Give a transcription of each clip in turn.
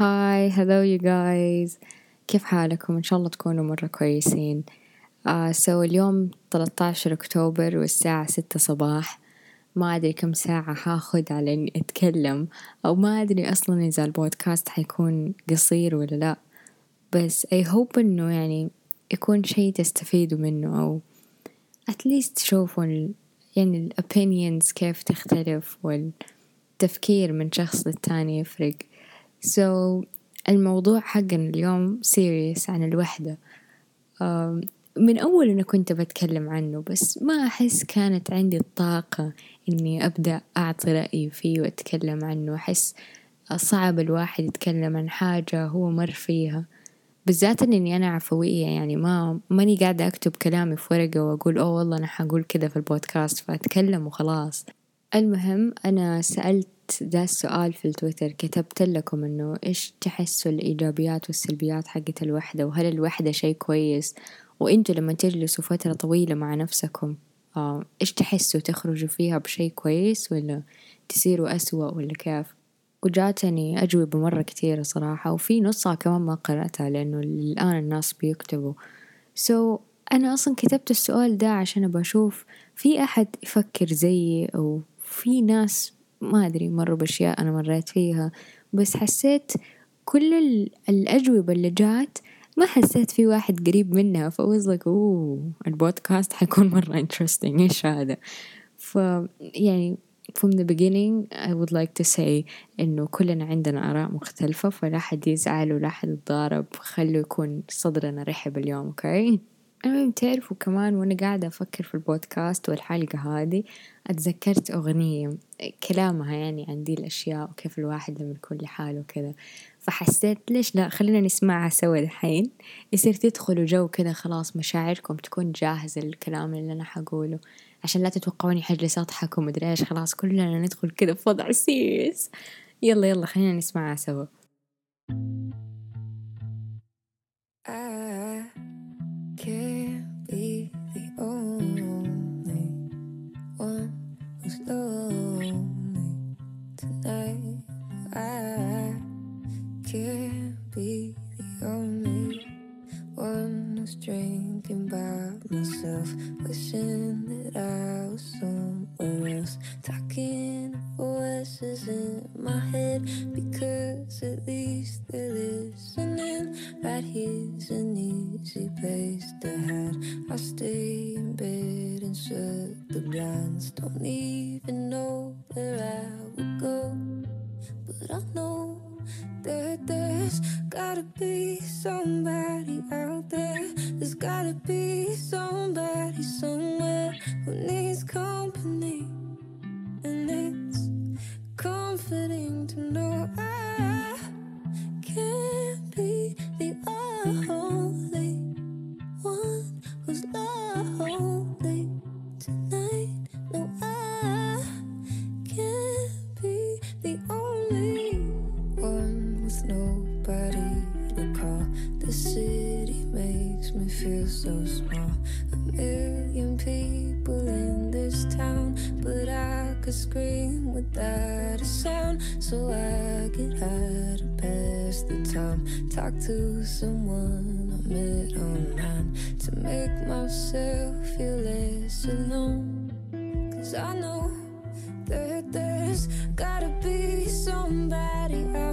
hi hello you guys كيف حالكم؟ إن شاء الله تكونوا مرة كويسين. آه so اليوم 13 أكتوبر والساعة ستة صباح. ما أدري كم ساعة حاخد على إني أتكلم أو ما أدري أصلا إذا البودكاست حيكون قصير ولا لأ. بس I hope إنه يعني يكون شي تستفيدوا منه أو least تشوفوا ال يعني ال opinions كيف تختلف والتفكير من شخص للتاني يفرق. So الموضوع حقنا اليوم serious عن الوحدة. من أول أنا كنت بتكلم عنه بس ما أحس كانت عندي الطاقة إني أبدأ أعطي رأيي فيه وأتكلم عنه. أحس صعب الواحد يتكلم عن حاجة هو مر فيها. بالذات إني أنا عفوية يعني ما ماني قاعدة أكتب كلامي في ورقة وأقول أوه والله أنا حقول كذا في البودكاست. فأتكلم وخلاص. المهم أنا سألت ذا السؤال في التويتر كتبت لكم إنه إيش تحسوا الإيجابيات والسلبيات حقت الوحدة؟ وهل الوحدة شي كويس؟ وإنتوا لما تجلسوا فترة طويلة مع نفسكم آه إيش تحسوا؟ تخرجوا فيها بشي كويس ولا تصيروا أسوأ ولا كيف؟ وجاتني أجوبة مرة كثيرة صراحة وفي نصها كمان ما قرأتها لأنه الآن الناس بيكتبوا. so, أنا أصلا كتبت السؤال ده عشان أبغى أشوف في أحد يفكر زيي أو في ناس ما أدري مروا بأشياء أنا مريت فيها بس حسيت كل الأجوبة اللي جات ما حسيت في واحد قريب منها فوز لك أوه البودكاست حيكون مرة interesting إيش هذا ف يعني from the beginning I would like to say إنه كلنا عندنا آراء مختلفة فلا حد يزعل ولا حد يتضارب خلوا يكون صدرنا رحب اليوم أوكي okay? المهم تعرفوا كمان وأنا قاعدة أفكر في البودكاست والحلقة هذه أتذكرت أغنية كلامها يعني عن دي الأشياء وكيف الواحد لما يكون لحاله وكذا. فحسيت ليش لا خلينا نسمعها سوا الحين. يصير تدخلوا جو كذا خلاص مشاعركم تكون جاهزة للكلام اللي أنا حقوله. عشان لا تتوقعوني حجلس أضحك ومدري إيش خلاص كلنا ندخل كذا في وضع serious يلا يلا خلينا نسمعها سوا. Oh. talk to someone I met online to make myself feel less alone. Cause I know that there's gotta be somebody out.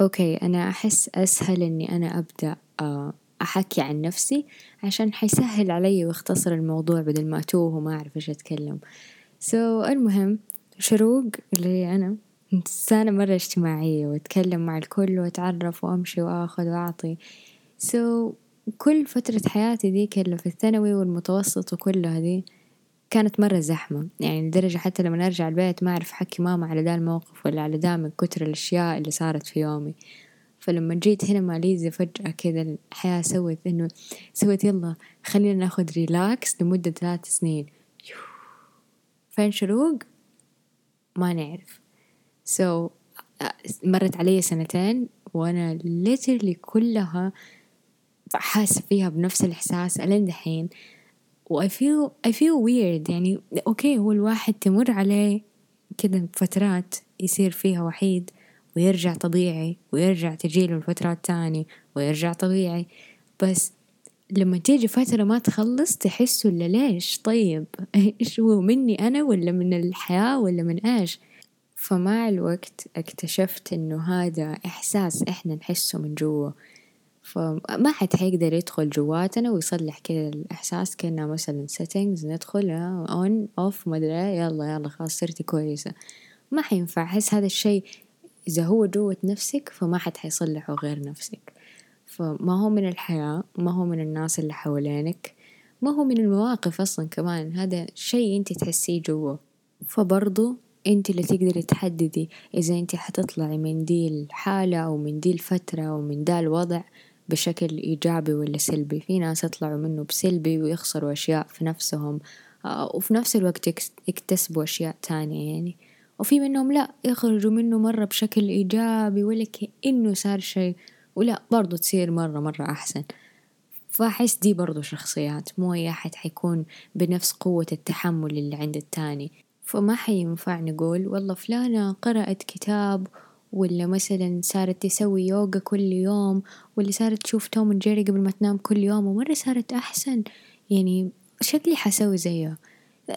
okay أنا أحس أسهل إني أنا أبدأ آه، أحكي عن نفسي عشان حيسهل علي ويختصر الموضوع بدل ما أتوه وما أعرف إيش أتكلم. so المهم شروق اللي هي أنا إنسانة مرة اجتماعية وأتكلم مع الكل وأتعرف وأمشي وآخذ وأعطي. so كل فترة حياتي ذيك اللي في الثانوي والمتوسط وكلها دي كانت مرة زحمة. يعني لدرجة حتى لما أرجع البيت ما أعرف أحكي ماما على دا الموقف ولا على دا من كتر الأشياء اللي صارت في يومي. فلما جيت هنا مع ليزا فجأة كذا الحياة سوت إنه سوت يلا خلينا ناخد relax لمدة ثلاث سنين. فين شروق؟ ما نعرف. so so, مرت علي سنتين وأنا literally كلها حاسة فيها بنفس الإحساس. ألين دحين و I feel I feel weird. يعني okay هو الواحد تمر عليه كده فترات يصير فيها وحيد ويرجع طبيعي ويرجع تجيله الفترات تاني ويرجع طبيعي. بس لما تيجي فترة ما تخلص تحس ولا ليش؟ طيب إيش هو مني أنا ولا من الحياة ولا من إيش؟ فمع الوقت اكتشفت إنه هذا إحساس إحنا نحسه من جوا. فما حد حيقدر يدخل جواتنا ويصلح كذا الإحساس كأنه مثلا settings ندخل on off مدري يلا يلا خلاص صرتي كويسة. ما حينفع أحس هذا الشي إذا هو جوة نفسك فما حد حيصلحه غير نفسك. فما هو من الحياة ما هو من الناس اللي حوالينك ما هو من المواقف أصلا كمان. هذا شي أنت تحسيه جوا فبرضو أنت اللي تقدري تحددي إذا أنت حتطلعي من دي الحالة أو من دي الفترة أو من دا الوضع بشكل إيجابي ولا سلبي. في ناس يطلعوا منه بسلبي ويخسروا أشياء في نفسهم آه، وفي نفس الوقت يكتسبوا أشياء تانية يعني. وفي منهم لا يخرجوا منه مرة بشكل إيجابي ولا كأنه صار شيء ولا برضو تصير مرة مرة أحسن. فأحس دي برضو شخصيات مو أي أحد حيكون بنفس قوة التحمل اللي عند التاني. فما حينفع نقول والله فلانة قرأت كتاب ولا مثلا صارت تسوي يوجا كل يوم واللي صارت تشوف توم جيري قبل ما تنام كل يوم ومرة صارت أحسن. يعني شكلي حسوي زيها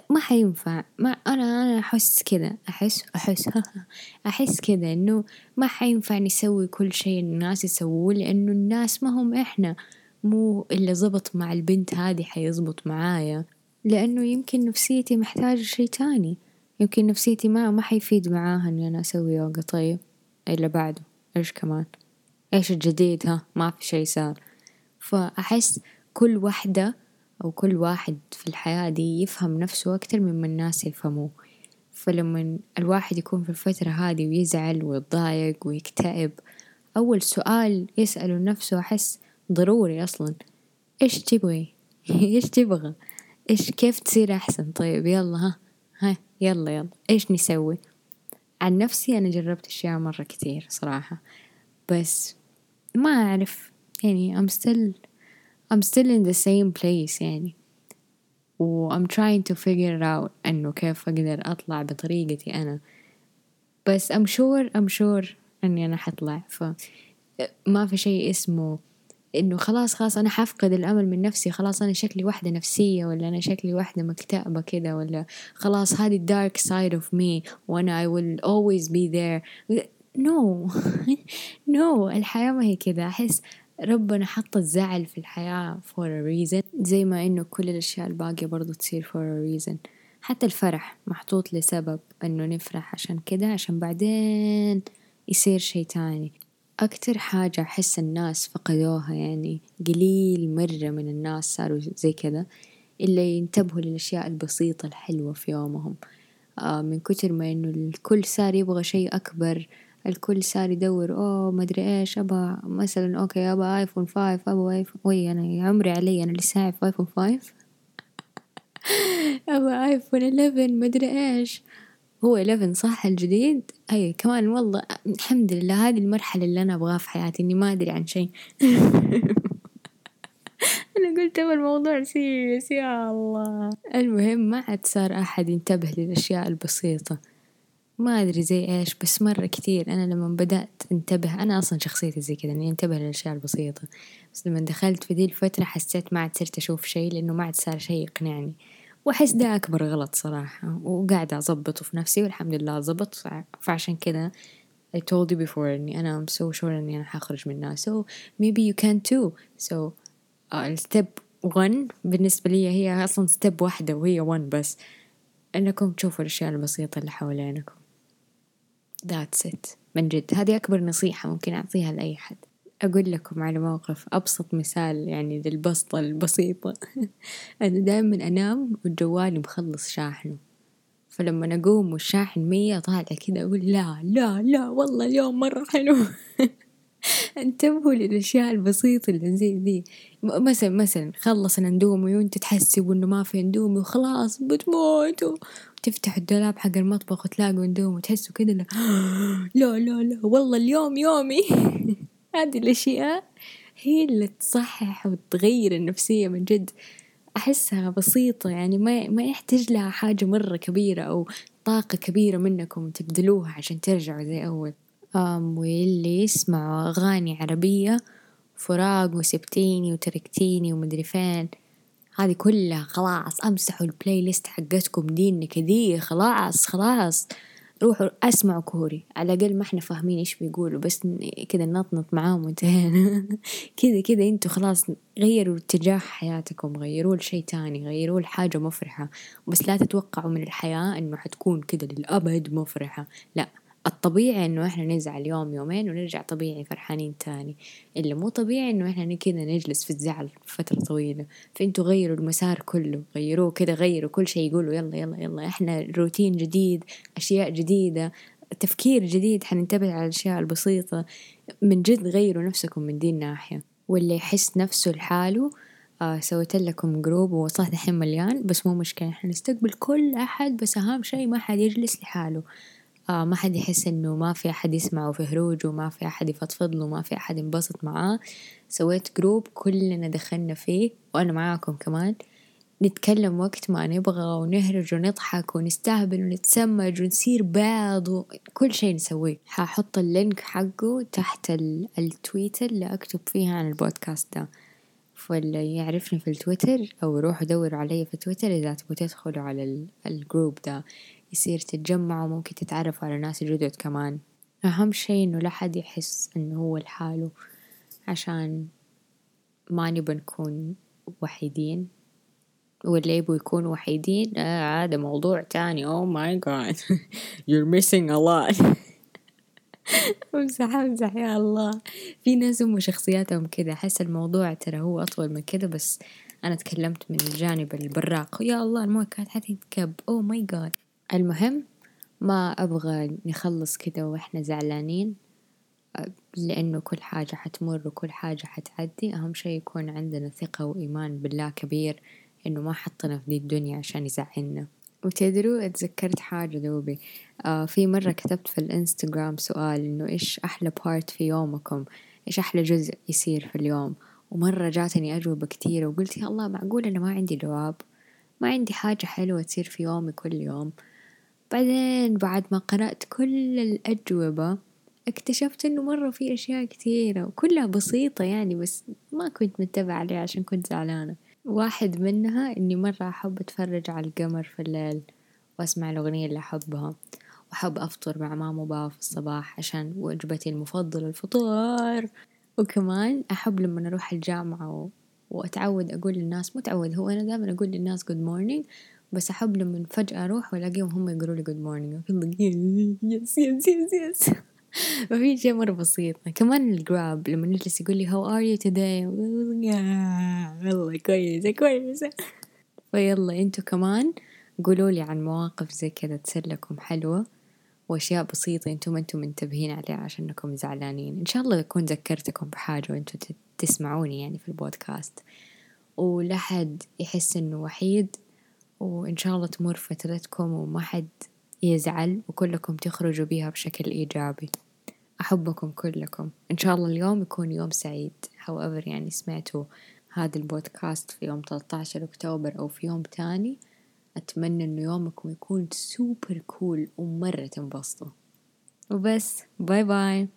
ما حينفع. ما أنا أنا أحس كذا. أحس أحس. أحس كذا إنه ما حينفع نسوي كل شيء الناس يسووه لأنه الناس ما هم إحنا. مو اللي زبط مع البنت هذه حيزبط معايا. لأنه يمكن نفسيتي محتاجة شي تاني. يمكن نفسيتي ما ما حيفيد معاها إني أنا أسوي يوجا طيب. اللي بعده إيش كمان؟ إيش الجديد؟ ها ما في شي صار. فأحس كل وحدة أو كل واحد في الحياة دي يفهم نفسه أكتر مما الناس يفهموه. فلما الواحد يكون في الفترة هذه ويزعل ويتضايق ويكتئب أول سؤال يسأله نفسه أحس ضروري أصلا إيش تبغي؟ إيش تبغى؟ إيش كيف تصير أحسن؟ طيب يلا ها ها يلا يلا إيش نسوي؟ عن نفسي أنا جربت أشياء مرة كتير صراحة بس ما أعرف يعني I'm still I'm still in the same place يعني. و I'm trying to figure out إنه كيف أقدر أطلع بطريقتي أنا. بس I'm sure I'm sure إني أنا حطلع ف ما في شي اسمه إنه خلاص خلاص أنا حفقد الأمل من نفسي خلاص أنا شكلي واحدة نفسية ولا أنا شكلي واحدة مكتئبة كده ولا خلاص هذه ال dark side of me وأنا I will always be there. No. No. الحياة ما هي كده. أحس ربنا حط الزعل في الحياة for a reason زي ما إنه كل الأشياء الباقية برضو تصير for a reason. حتى الفرح محطوط لسبب إنه نفرح عشان كده عشان بعدين يصير شي تاني. أكتر حاجة أحس الناس فقدوها يعني قليل مرة من الناس صاروا زي كذا اللي ينتبهوا للأشياء البسيطة الحلوة في يومهم. آه من كتر ما إنه الكل صار يبغى شيء أكبر الكل صار يدور أوه ما أدري إيش أبغى مثلا okay أبغى iPhone five أبغى وي أنا عمري علي أنا لسه أعرف iPhone five أبغى iPhone 11 ما أدري إيش. هو 11 صح الجديد؟ أي كمان والله الحمد لله هذه المرحلة اللي أنا أبغاها في حياتي إني ما أدري عن شيء. أنا قلت أبغى الموضوع سيريس يا الله. المهم ما عاد صار أحد ينتبه للأشياء البسيطة. ما أدري زي إيش بس مرة كثير أنا لما بدأت أنتبه أنا أصلا شخصيتي زي كذا إني أنتبه للأشياء البسيطة. بس لما دخلت في ذي الفترة حسيت ما عاد صرت أشوف شي لأنه ما عاد صار شي يقنعني. وأحس ده أكبر غلط صراحة وقاعدة أظبطه في نفسي والحمد لله ظبط فعشان كذا I told you before إني أنا I'm so sure إني أنا حخرج منها. So maybe you can too. So uh, step one بالنسبة لي هي أصلا step واحدة وهي one بس. إنكم تشوفوا الأشياء البسيطة اللي حوالينكم. That's it. من جد. هذه أكبر نصيحة ممكن أعطيها لأي حد. أقول لكم على موقف أبسط مثال يعني للبسطة البسيطة. أنا دائما أنام وجوالي مخلص شاحنه. فلما أقوم والشاحن مية طالع كذا أقول لا لا لا والله اليوم مرة حلو. انتبهوا للأشياء البسيطة اللي زي ذي. مثلا مثلا خلص الاندومي وانت تحسب انه ما في اندومي وخلاص بتموتوا. وتفتح الدولاب حق المطبخ وتلاقوا اندومي وتحسوا كده لا لا لا والله اليوم يومي. هذه الأشياء هي اللي تصحح وتغير النفسية من جد. أحسها بسيطة يعني ما ما يحتاج لها حاجة مرة كبيرة أو طاقة كبيرة منكم تبذلوها عشان ترجعوا زي أول. أم واللي يسمعوا أغاني عربية فراق وسبتيني وتركتيني ومدري فين هذه كلها خلاص أمسحوا البلاي ليست حقتكم دي النكدية خلاص خلاص. روحوا أسمعوا كوري على الأقل ما إحنا فاهمين إيش بيقولوا بس كذا نطنط معاهم وانتهينا كذا كذا أنتوا خلاص غيروا اتجاه حياتكم غيروه لشي تاني غيروه لحاجة مفرحة. بس لا تتوقعوا من الحياة إنه حتكون كذا للأبد مفرحة. لا. الطبيعي إنه إحنا نزعل يوم يومين ونرجع طبيعي فرحانين تاني. اللي مو طبيعي إنه إحنا كذا نجلس في الزعل فترة طويلة. فإنتوا غيروا المسار كله غيروه كذا غيروا كل شيء يقولوا يلا يلا يلا إحنا روتين جديد أشياء جديدة تفكير جديد حننتبه على الأشياء البسيطة. من جد غيروا نفسكم من دي الناحية. واللي يحس نفسه لحاله آه سويت لكم group ووصلت الحين مليان بس مو مشكلة إحنا نستقبل كل أحد بس أهم شي ما حد يجلس لحاله. آه ما حد يحس إنه ما في أحد يسمعه في هروج وما في أحد يفضفض له ما في أحد ينبسط معاه. سويت group كلنا دخلنا فيه وأنا معاكم كمان. نتكلم وقت ما نبغى ونهرج ونضحك ونستهبل ونتسمج ونصير بعض وكل شيء نسويه. حاحط ال link حقه تحت التويتر اللي أكتب فيها عن البودكاست ده. فاللي يعرفني في التويتر أو روحوا دوروا علي في تويتر إذا تبغوا تدخلوا على ال group ده. يصير تتجمعوا ممكن تتعرفوا على ناس جدد كمان. أهم شي إنه لا حد يحس إنه هو لحاله عشان ما نبى نكون وحيدين. واللي يبوا يكونوا وحيدين آه هذا موضوع تاني. Oh my god. You're missing a lot. امزح امزح يا الله. في ناس هم شخصياتهم كذا. أحس الموضوع ترى هو أطول من كذا بس أنا تكلمت من الجانب البراق. يا الله الموية كانت حتنكب أوه ماي جاد المهم ما أبغى نخلص كده وإحنا زعلانين لأنه كل حاجة حتمر وكل حاجة حتعدي. أهم شي يكون عندنا ثقة وإيمان بالله كبير إنه ما حطنا في دي الدنيا عشان يزعلنا. وتدروا اتذكرت حاجة دوبي آه في مرة كتبت في الإنستغرام سؤال إنه إيش أحلى بارت في يومكم؟ إيش أحلى جزء يصير في اليوم؟ ومرة جاتني أجوبة كتيرة وقلت يا الله معقول أنا ما عندي جواب؟ ما عندي حاجة حلوة تصير في يومي كل يوم. بعدين بعد ما قرأت كل الأجوبة اكتشفت إنه مرة في أشياء كثيرة وكلها بسيطة يعني بس ما كنت متبعة عليها عشان كنت زعلانة. واحد منها إني مرة أحب أتفرج على القمر في الليل وأسمع الأغنية اللي أحبها وأحب أفطر مع ماما وبابا في الصباح عشان وجبتي المفضلة الفطار. وكمان أحب لما أروح الجامعة و... وأتعود أقول للناس مو تعود هو أنا دائما أقول للناس good morning بس أحب لما فجأة أروح وألاقيهم هم يقولوا لي good morning. yes yes yes yes ففي شيء مرة بسيط. كمان الجراب لما نجلس يقول لي how are you today والله كويسة كويسة. فيلا أنتوا كمان قولوا لي عن مواقف زي كذا تصير لكم حلوة وأشياء بسيطة أنتم ما أنتم منتبهين عليها عشانكم زعلانين. إن شاء الله أكون ذكرتكم بحاجة وأنتم تسمعوني يعني في البودكاست. ولا حد يحس إنه وحيد؟ وإن شاء الله تمر فترتكم وما حد يزعل وكلكم تخرجوا بيها بشكل إيجابي. أحبكم كلكم. إن شاء الله اليوم يكون يوم سعيد. However يعني سمعتوا هذا البودكاست في يوم 13 أكتوبر أو في يوم تاني أتمنى إنه يومكم يكون super cool ومرة تنبسطوا. وبس. bye bye